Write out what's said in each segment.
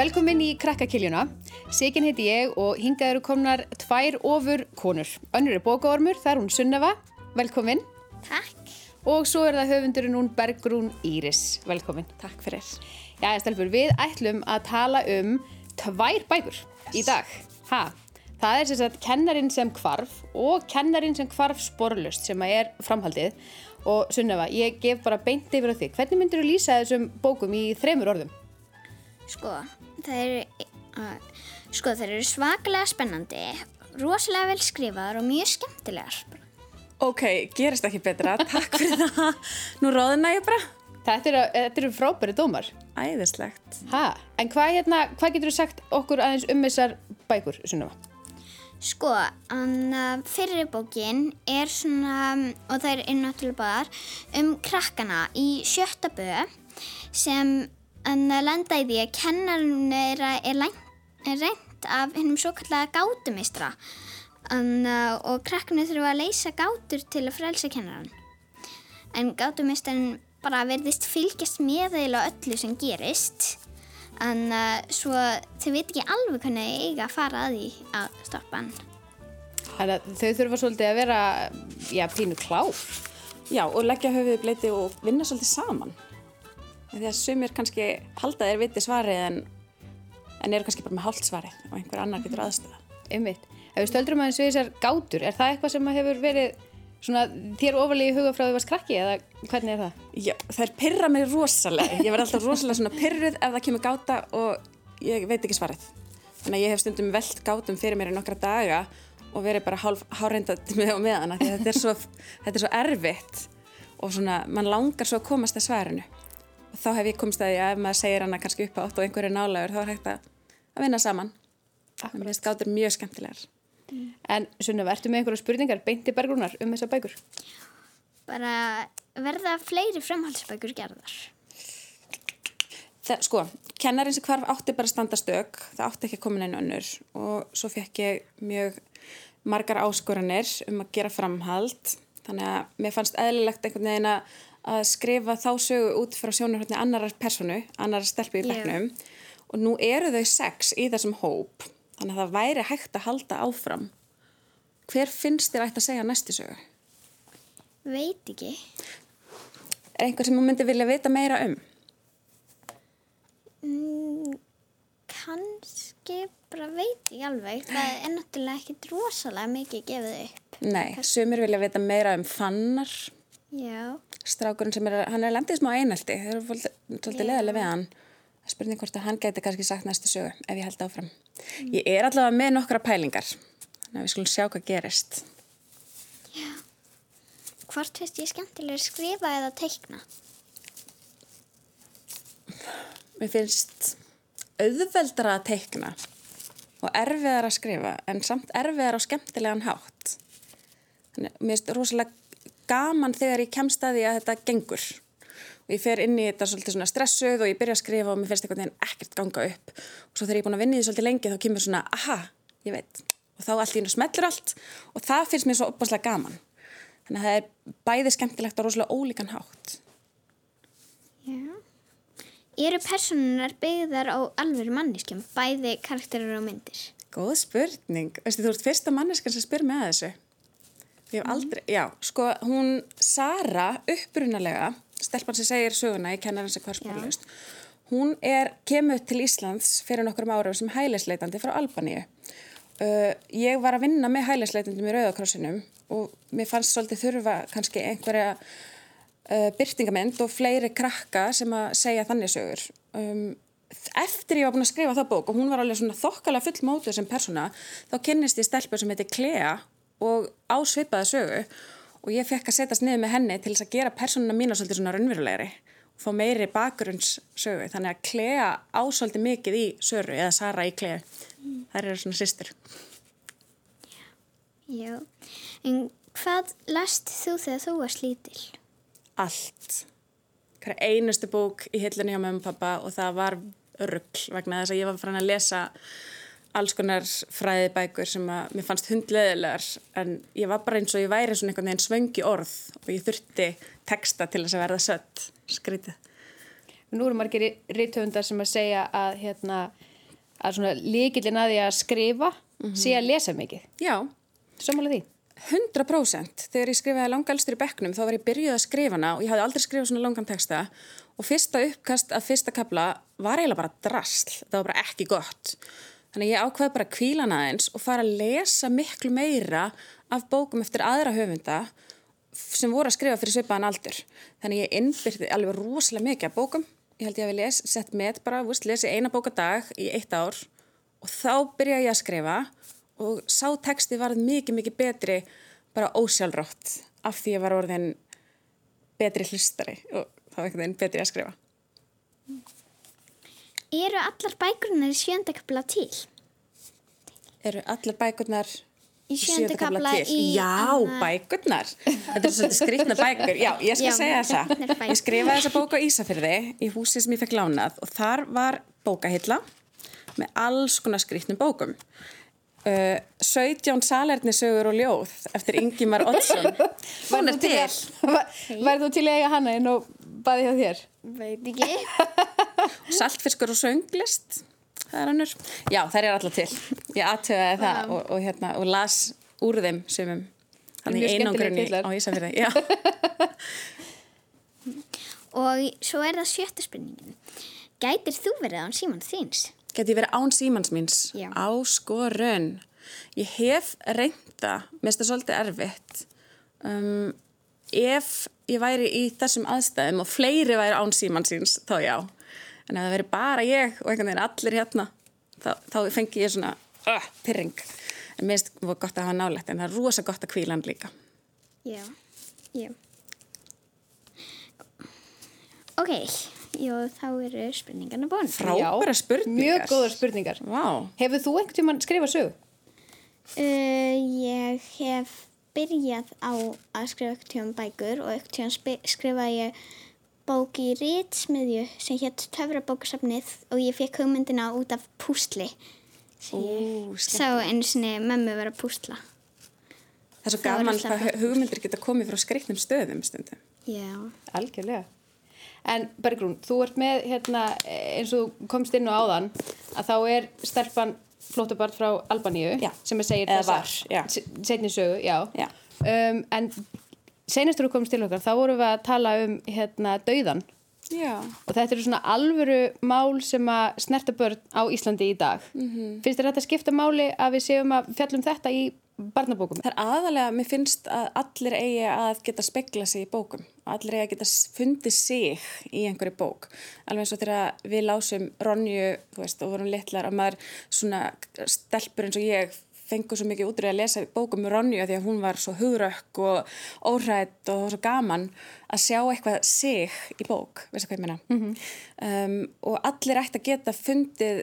Velkomin í Krakkakiljuna. Sigin heiti ég og hingað eru komnar tvær ofur konur. Önnur er bókaormur, það er hún Sunneva. Velkomin. Takk. Og svo er það höfundurinn hún Bergrún Íris. Velkomin. Takk fyrir. Já, Stelfur, við ætlum að tala um tvær bækur í dag. Ha, það er sem sagt kennarin sem kvarf og kennarin sem kvarf sporlust sem er framhaldið. Og Sunneva, ég gef bara beint yfir á þig. Hvernig myndir þú lýsa þessum bókum í þremur orðum? Sko, það eru, uh, sko, það eru svakalega spennandi, rosalega vel skrifaðar og mjög skemmtilegar. Ok, gerist ekki betra. Takk fyrir það. Nú róðina ég bara. Þetta eru, þetta eru frábæri dómar. Æðislegt. Ha, en hvað, hérna, hvað getur þú sagt okkur aðeins um þessar bækur, Sunneva? Sko, en uh, fyrir bókin er svona, og það er náttúrulega bara, um krakkana í sjötta böð sem en, lenda í því að kennarinn er, er, er reynt af hennum svo kallega gátumistra en, uh, og krakkanu þurfa að leysa gátur til að frelsa kennarann. En gátumistarinn bara verðist fylgjast með eða öllu sem gerist en uh, svo þau veit ekki alveg hvernig þau eiga að fara að því að stoppa hann. Þannig að þau þurfa svolítið að vera, já, pínu klár. Já, og leggja höfuðið bleiti og vinna svolítið saman. Því að sumir kannski halda þeir viti svarið en, en eru kannski bara með hálft svarið og einhver annar getur aðstöða. Einmitt. Ef við stöldrum aðeins við þessar gátur, er það eitthvað sem að hefur verið svona þér ofalega í huga frá því varst krakki eða hvernig er það? Já, þær pyrra mig rosalega. Ég verð alltaf rosalega svona pyrruð ef það kemur gáta og ég veit ekki svarið. Þannig að ég hef stundum velt gátum fyrir mér í nokkra daga og verið bara hálf háreindat með og með hana því að þetta er svo, þetta er svo erfitt og svona, mann langar svo að komast að svarinu. Þá hef ég komst að því að ef maður segir hana kannski upp átt og einhverju nálagur þá er hægt að, að vinna saman. Mér finnst gátur mjög skemmtilegar. En Sunneva, ertu með einhverju spurningar beinti bergrúnar um þessar bækur? Bara verða fleiri framhaldsbækur gerðar. Það, sko, kennarinn sem hvarf átti bara að standa stök, það átti ekki að koma neina önnur og svo fekk ég mjög margar áskoranir um að gera framhald þannig að mér fannst eðlilegt einhvern veginn að að skrifa þá sögu út frá sjónarhóttni annarar personu, annarar stelpu í Já. bekknum og nú eru þau sex í þessum hóp þannig að það væri hægt að halda áfram. Hver finnst þér ætti að segja næstu sögu? Veit ekki. Er einhver sem þú myndi vilja vita meira um? Mm, kannski bara veit ekki alveg. Það er náttúrulega ekkit rosalega mikið gefið upp. Nei, sumir vilja vita meira um fannar Já. strákurinn sem er, hann er landið smá einaldi, þeir eru svolítið, Já. leðilega við hann. Það er spurning hvort að hann geti kannski sagt næstu sögu ef ég held áfram. Ég er allavega með nokkra pælingar, þannig að við skulum sjá hvað gerist. Hvort finnst ég skemmtilega skrifa eða teikna? Mér finnst auðveldara að teikna og erfiðar að skrifa en samt erfiðar á skemmtilegan hátt. Þannig að mér finnst rosalega gaman þegar ég kemst að því að þetta gengur. Og ég fer inn í þetta svolítið svona stressuð og ég byrja að skrifa og mér finnst einhvern veginn ekkert ganga upp. Og svo þegar ég er búin að vinna í því svolítið lengi þá kemur svona, aha, ég veit. Og þá allt í hennu smellur allt og það finnst mér svo opaslega gaman. Þannig að það er bæði skemmtilegt og rosalega ólíkan hátt. Já. Eru personunar byggðar á alvöru manneskjum, bæði karakterir og myndir? Góð spurning. Veistu, þú ert fyrsta manneskan sem spyr með þessu. Ég hef aldrei, já, sko, hún Sara, upprunalega, stelpan sem segir söguna í kennarinn sem hvar spórlust, hún er, kemur til Íslands fyrir nokkrum árum sem hælisleitandi frá Albaníu. Uh, ég var að vinna með hælisleitandum í Rauðakrossinum og mér fannst svolítið þurfa kannski einhverja uh, byrtingamind og fleiri krakka sem að segja þannig sögur. Um, eftir ég var búin að skrifa það bók og hún var alveg svona þokkalega full mótuð sem persóna, þá kynnist ég stelpur sem heitir Klea og ásvipaða sögu. Og ég fekk að setjast niður með henni til þess að gera persónuna mína svolítið svona raunverulegri og fá meiri bakgrunnssögu. Þannig að Klea ásvöldi mikið í Söru eða Sara í Klea þær eru svona sýstur Já. En hvað last þú þegar þú varst lítil? allt. Hver einustu bók í hillunni hjá mömmu og pappa og það var rugg vegna þess að ég var farin að lesa alls konar fræðibækur sem að mér fannst hundleðilegar en ég var bara eins og ég væri svona einhvern veginn svöngi orð og ég þurfti texta til þess að verða sött skrítið. Nú eru margir rithöfundar sem að segja að hérna, að svona líkillin að því að skrifa sé að lesa mikið. Já, Sammála því? 100% þegar ég skrifaði langalstur í bekknum þá var ég byrjuð að skrifa hana og ég hafði aldrei skrifað svona langan texta og fyrsta uppkast af fyrsta kapla var eiginlega bara drasl, það var bara ekki gott þannig ég ákveði bara að kvíla hana eins og fara að lesa miklu meira af bókum eftir aðra höfunda sem voru að skrifa fyrir svipaðan aldur þannig ég innbyrði alveg rosalega mikið af bókum ég held ég að við les, sett með bara, vist, lesi eina bók að dag í eitt ár og þá byrjaði ég að skrifa og sá texti varð mikið, mikið betri bara ósjálfrátt af því ég var orðin betri hlustari og þá einhvern veginn betri að skrifa. Eru allar bækurinnar í sjöndakabla til? Eru allar bækurnar Í sjöunda kafla til? í Já, anna- bækurnar. Þetta er svolítið skrýtna bækur. Já, ég skal Já, segja það. Ég skrifaði þessa bók á Ísafyrði í húsi sem ég fekk lánað og þar var bókahilla með alls konar skrýtnum bókum. Uh, 17 salernisögur og ljóð eftir Ingimar Oddsson. Hún er til. Værið þú til að eiga hana inn og baði hjá þér? Veit ekki. Saltfiskur og sönglist það er annur. Já, þær er alltaf til ég aðtöðaði það og, og, hérna, og las úr þeim sumum þannig Mjög einangrunni á Ísafirði Já, Og svo er það sjötta spurningin. Gætir þú verið án síman þíns? geti ég verið án símans míns Já. áskorun ég hef reynda mér finnst það svolítið erfitt um, ef ég væri í þessum aðstæðum og fleiri væri án símans síns þá já en ef það veri bara ég og einhvern veginn allir hérna þá, þá fengi ég svona uh, pyrring en mér finnst það gott að hafa nálægt en það er rosa gott að kvíla hann líka Já. Já. Ok, jú, þá eru spurningarna búin. Frábæra spurningar. Mjög góðar spurningar. Vá. Hefur þú einhvern tímann skrifað sögu? Uh, ég hef byrjað á að skrifa eitthvað tíma bækur og eitthvað tíma skrifaði ég bók í ritsmiðju sem hétt Töfrabókasafnið og ég fekk hugmyndina út af púsli. Ú, Sá einu sinni mömmu vera að púsla. Það er svo gaman hvað hugmyndir geta komið frá skreitnum stöðum stundum. Já. Algjörlega. En Bergrún, þú ert með hérna, eins og komst inn á áðan að þá er stelpan flóttabart frá Albaníu Já. sem er segir var, já. setni sögu, já. Já. Um, en senastur þú komst til okkar, þá vorum við að tala um hérna dauðan Já. og þetta eru svona alvöru mál sem að snerta börn á Íslandi í dag. Mhm. -hmm. Finnst þér þetta skipta máli að við séum að fjallum þetta í barnabókum? Það er aðalega, mér finnst að allir eigi að geta spegla sig í bókum. Allir eigi að geta fundið sig í einhverju bók. Alveg eins og þegar við lásum Ronju, þú veist, og vorum litlar og maður svona stelpur eins og ég fengur svo mikið útrúið að lesa bókum með Ronju því að hún var svo hugrökk og óhrætt og svo gaman að sjá eitthvað sig í bók, veistu hvað ég meina? um, og allir ætti að geta fundið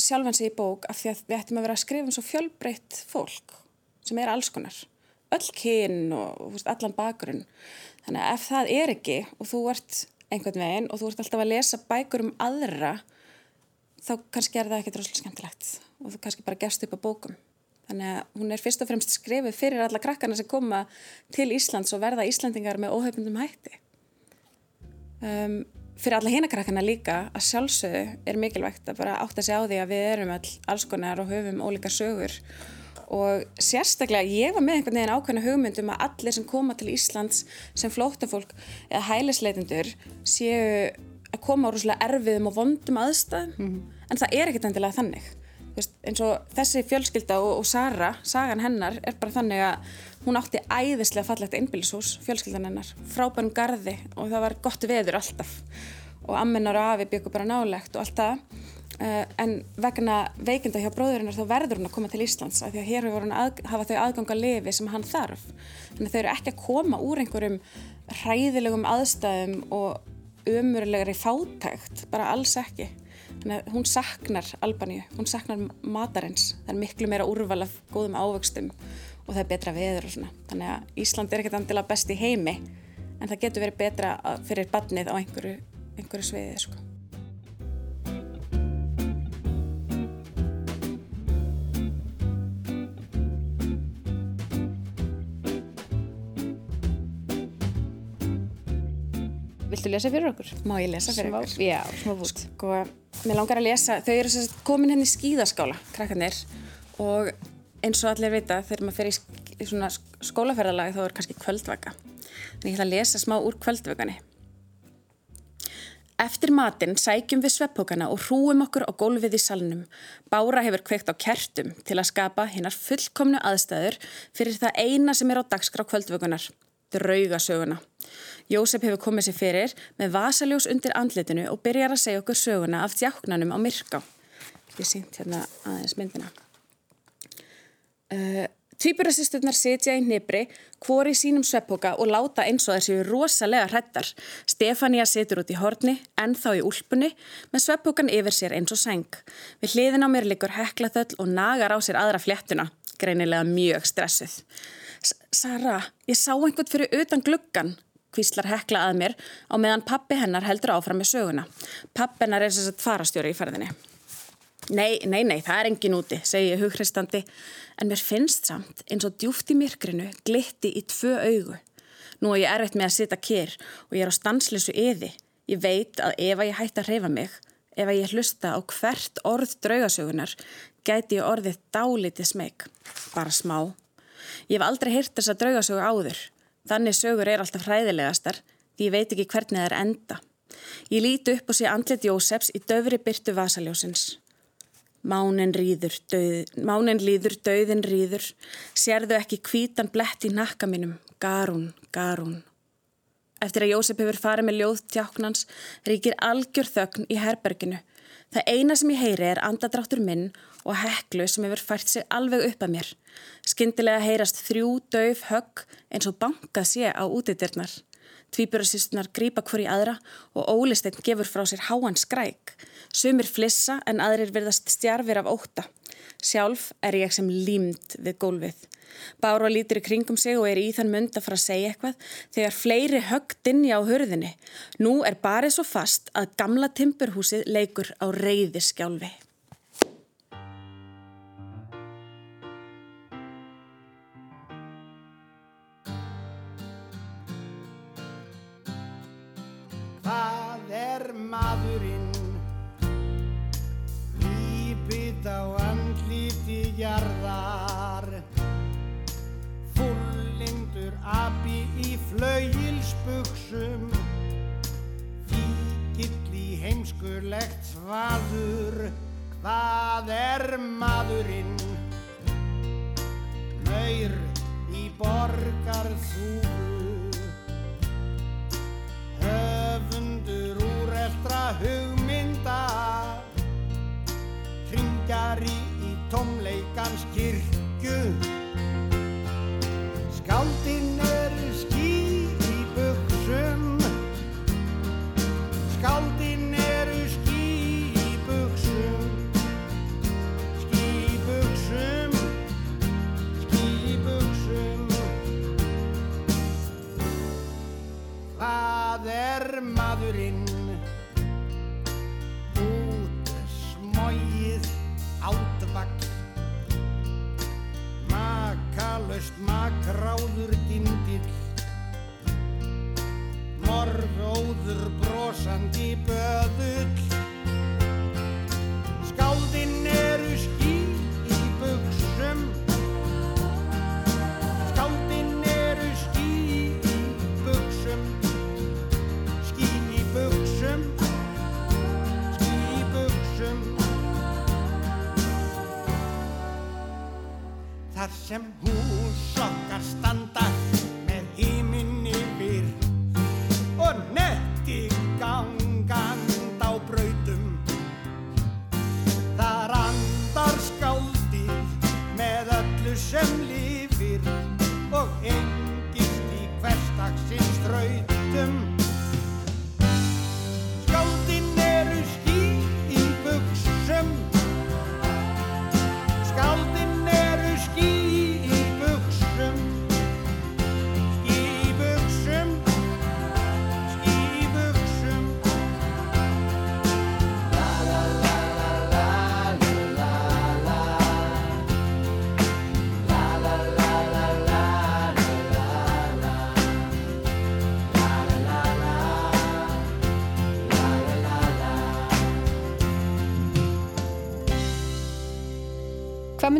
sjálfan sig í bók af því að við ættum að vera að skrifa um svo fjölbreytt fólk sem er alls konar. Öll kyn og veist, allan bakgrunn. Þannig að ef það er ekki og þú ert einhvern veginn og þú ert alltaf að lesa bækur um aðra þá kannski er það ekki droslega skemmtilegt og þú kannski bara gefst upp á bókum þannig að hún er fyrst og fremst skrifið fyrir alla krakkana sem koma til Íslands og verða Íslandingar með óhaupundum hætti. Um, fyrir alla hina krakkana líka að sjálfsögðu er mikilvægt að bara átta sig á því að við erum all, alls konar og höfum ólíkar sögur. Og sérstaklega ég var með einhvern veginn ákveðna hugmyndum að allir sem koma til Íslands sem flóttafólk eða hælisleitundur séu að koma á rúslega erfiðum og vondum aðstæðum. En það er ekkert endilega þannig veist, eins og þessi fjölskylda og, og Sara, sagan hennar er bara þannig að hún átti æðislega fallegt einbýlishús, fjölskyldan hennar frábærum garði og það var gott veður alltaf. Og ammennar og afi byggur bara nálegt og allt það. Uh, en vegna veikinda hjá bróðurinnar þá verður hún að koma til Íslands af því að hér að hafa þau aðgang að lifi sem hann þarf. Þannig að þau eru ekki að koma úr einhverjum hræðilegum aðstæðum og ömurlegri fátækt bara alls ekki Þannig að hún saknar Albaníu, hún saknar matarins. Það er miklu meira úrval af góðum ávöxtum og það er betra veður og svona. Þannig að Ísland er ekkert andilega best í heimi en það getur verið betra fyrir badnið á einhverju, einhverju sviði. Sko. Viltu lesa fyrir okkur? Má ég lesa fyrir ykkur? Já, smá bút. Sko, mér langar að lesa, þau eru komin henni í skíðaskála, krakkarnir og eins og allir vita þegar maður fer í, svona skólaferðalagi þá er kannski kvöldvaka. En ég ætla að lesa smá úr kvöldvökunni Eftir matinn sækjum við sveppókana og hrúum okkur á gólfið í salnum. Bára hefur kveikt á kertum til að skapa hinnar fullkomnu aðstæður fyrir það eina sem er á dagskrá kvöldvökunar, draugasöguna. Jósef hefur komið sér fyrir með vasaljós undir andlitinu og byrjar að segja okkur söguna af djáknanum á Myrká. Ég sýnt hérna aðeins myndina. Uh, Tvíburasisturnar sitja í hnibri, hvori í sínum sveppoka og láta eins og þessi rosalega hrettar. Stefania situr út í horni, ennþá í úlpunni, með sveppokan yfir sér eins og seng. Við hliðin á mér liggur heklaþöll og nagar á sér aðra fléttuna, greinilega mjög stressuð. Sara, ég sá einhvern fyrir utan gluggan, hvíslar hekla að mér á meðan pappi hennar heldur áfram með söguna. Pappi hennar er þess að farastjóri í ferðinni. Nei, nei, nei, það er engin úti, segi ég hughristandi, en mér finnst samt eins og djúft í myrkrinu glitti í tvö augu. Nú er ég erfitt með að sita kér og ég er á stanslösu yði. Ég veit að ef að ég hætti að reyfa mig, ef ég hlusta á hvert orð draugasögunar, gæti ég orðið dálítið smeg, bara smá. Ég hef aldrei heyrt þessa draugasögu áður. Þannig sögur er alltaf hræðilegastar, því ég veit ekki hvernig það er enda. Ég líti upp og sé andlit Jósefs í döfri byrtu vasaljósins. Mánin rýður, döð, mánin líður, döðin rýður, sérðu ekki hvítan blett í nakka mínum, garún, garún. Eftir að Jósef hefur farið með ljóð tjáknans ríkir algjör þögn í herberginu. Það eina sem ég heyri er andadráttur minn og heklu sem hefur fært sig alveg upp að mér. Skyndilega heyrast þrjú döf högg eins og bankað sé á útidirnar. Tvíburasýstunar grípa hver í aðra og Ólisteinn gefur frá sér háan skræk. Sumir flissa en aðrir verðast stjarfir af óta. Sjálf er ég sem límd við gólfið. Bára lítur í kringum sig og er í þann mund að fara að segja eitthvað þegar fleiri höggt inni á hörðinni. Nú er barið svo fast að gamla timburhúsið leikur á reyði maðurinn? Lípið á andliti jarðar Fullindur abi í flauilsbuxum Fíkill í heimskulegt svaður Hvað er maðurinn? Maur í borgarþúfu Höfundur Hringjari í tómleikans kirkju makráður dindill Morfóður brosandi böðull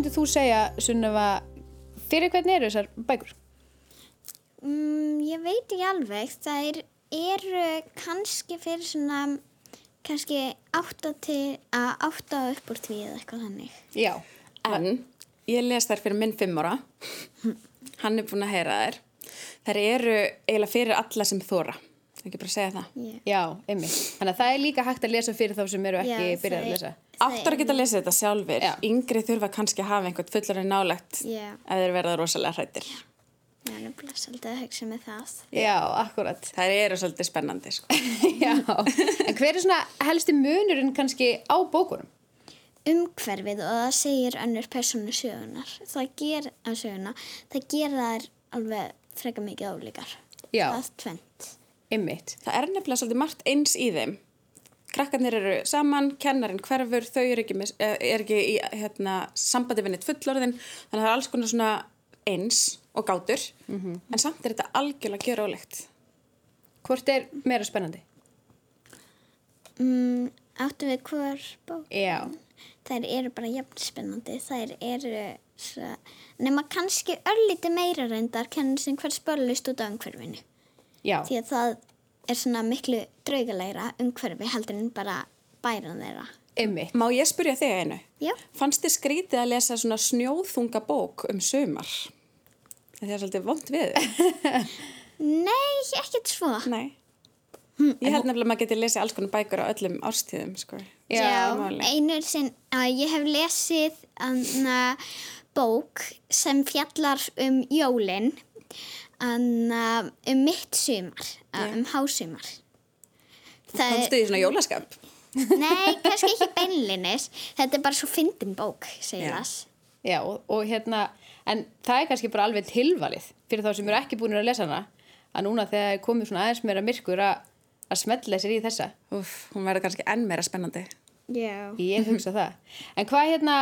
myndið þú segja, Sunneva, fyrir hvernig eru þessar bækur? Mm, ég veit ekki alveg. Það er, eru kannski fyrir svona, kannski átta til að átta upp úr því eða eitthvað þannig. Já. En ég les þær fyrir minn fimm ára. Hann er búinn að heyra þær. Þær eru eiginlega fyrir alla sem þóra. Ekki bara að segja það. Yeah. Já, einmitt. Þannig að það er líka hægt að lesa fyrir þá sem eru ekki Já, byrjað að það- lesa. Áttar að geta að lesa þetta sjálfur. Já. Yngri þurfa kannski að hafa einhvern fullarinn nálegt Já. ef þeir verða rosalega hrættir. Ég er nefnilega svolítið að hugsa með það. Já, akkurat. Það eru svolítið spennandi, sko. Já. En hver er svona helsti munurinn kannski á bókunum? Umhverfið og það segir önnur persónu sögunar. Það ger að söguna, það gera þær alveg freka mikið ólíkar. Já. Það er tvent. Einmitt. Það er nefnilega svolítið margt eins í þeim. Krakkarnir eru saman, kennarinn hverfur, þau eru ekki, með, eh, er ekki í hérna, sambandi við neitt fullorðin, þannig að það er alls konar svona eins og gátur, en samt er þetta algjörlega gjör ólegt. Hvort er meira spennandi? Mm, áttu við hver bók? Já. Þær eru bara jafn spennandi. Þær eru nema kannski örlítið meira reyndar kennir sem hver spörlust út á umhverfinu. Já. Því að það er svona miklu draugalegra umhverfi heldur en bara bæran þeirra. Einmitt. Má ég spyrja þig einu? Já. Fannst þið skrítið að lesa svona snjóðþunga bók um sumar? Það er svolítið vond við. Nei, ekkert svo. Nei. Ég held nefnilega að maður geti lesið alls konar bækur á öllum árstíðum, sko. Já, máli. einu sinn að ég hef lesið anna, bók sem fjallar um jólin anna, um mitt sumar, yeah. um hásumar. Það Komstu í svona jólaskap? Nei, kannski ekki beinlinis. Þetta er bara svo fyndin bók, segir Já. það. Já, og, og hérna, en það er kannski bara alveg tilvalið fyrir þá sem eru ekki búin að lesa hana, að núna þegar er komið svona aðeins meira myrkur að, að smetla sér í þessa. Úf, hún verður kannski enn meira spennandi. Já. Ég hugsa það. En hvað hérna,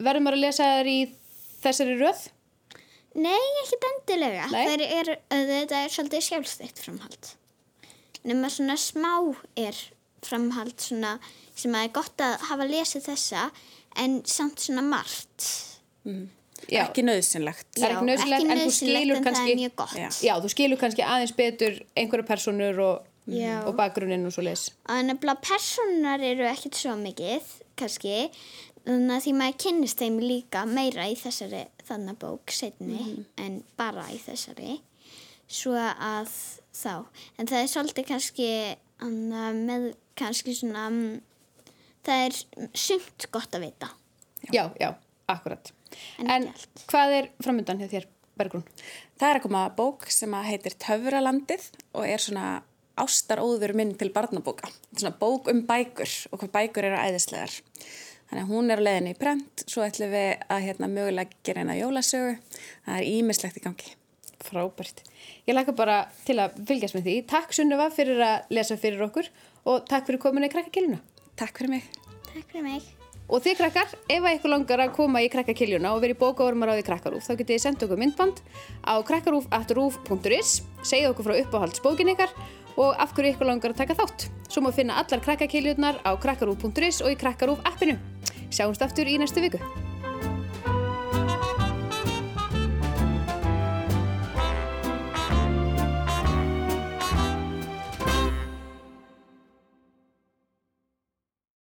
verður maður að lesa þær í þessari röð? Nei, ekkert endilega. Nei? Það er, þetta er svolítið sjálfstætt framhald. Nefna svona smá er framhald svona sem að er gott að hafa lesið þessa en samt svona margt. Já. Ekki nöðsynlegt. Er ekki nauðsynlegt, en þú nauðsynlegt, skilur en kannski... það er mjög gott. Já. Já, þú skilur kannski aðeins betur einhverja personur og, Já. og bakgrunninn og svo leis. að nefnilega personar eru ekkert svo mikið kannski þannig að því maður kynnist þeim líka meira í þessari þannig bók setni en bara í þessari svo að þá en það er svolítið kannski anna, með kannski svona mm, það er sumt gott að vita Já, já, akkurat. En En, hvað er framöndan hjá þér, Bergrún? Það er að koma bók sem heitir Töfralandið og er svona ástaróður minn til barnabóka. Svona bók um bækur og hvað bækur eru æðislegar. Þannig að hún er á leiðinni í prent, svo ætlum við að hérna mögulega gera eina jólasögu. Það er ímislegt í gangi. Frábært. Ég laka bara til að fylgjast með því. Takk Sunneva fyrir að lesa fyrir okkur og takk fyrir kominu í krakkakiluna. Takk fyrir mig. Takk fyrir mig Og þið krakkar, ef að ykkur langar að koma í krakkakiljuna og verið bókaormar á því krakkarúf, þá getið þið sendt okkur myndband á krakkarúf.rúf.is, segja okkur frá uppáhaldsbókin ykkar og af hverju ykkur langar að taka þátt. Svo má finna allar krakkakiljunar á krakkarúf.is og í krakkarúf appinu. Sjáumst aftur í næstu viku.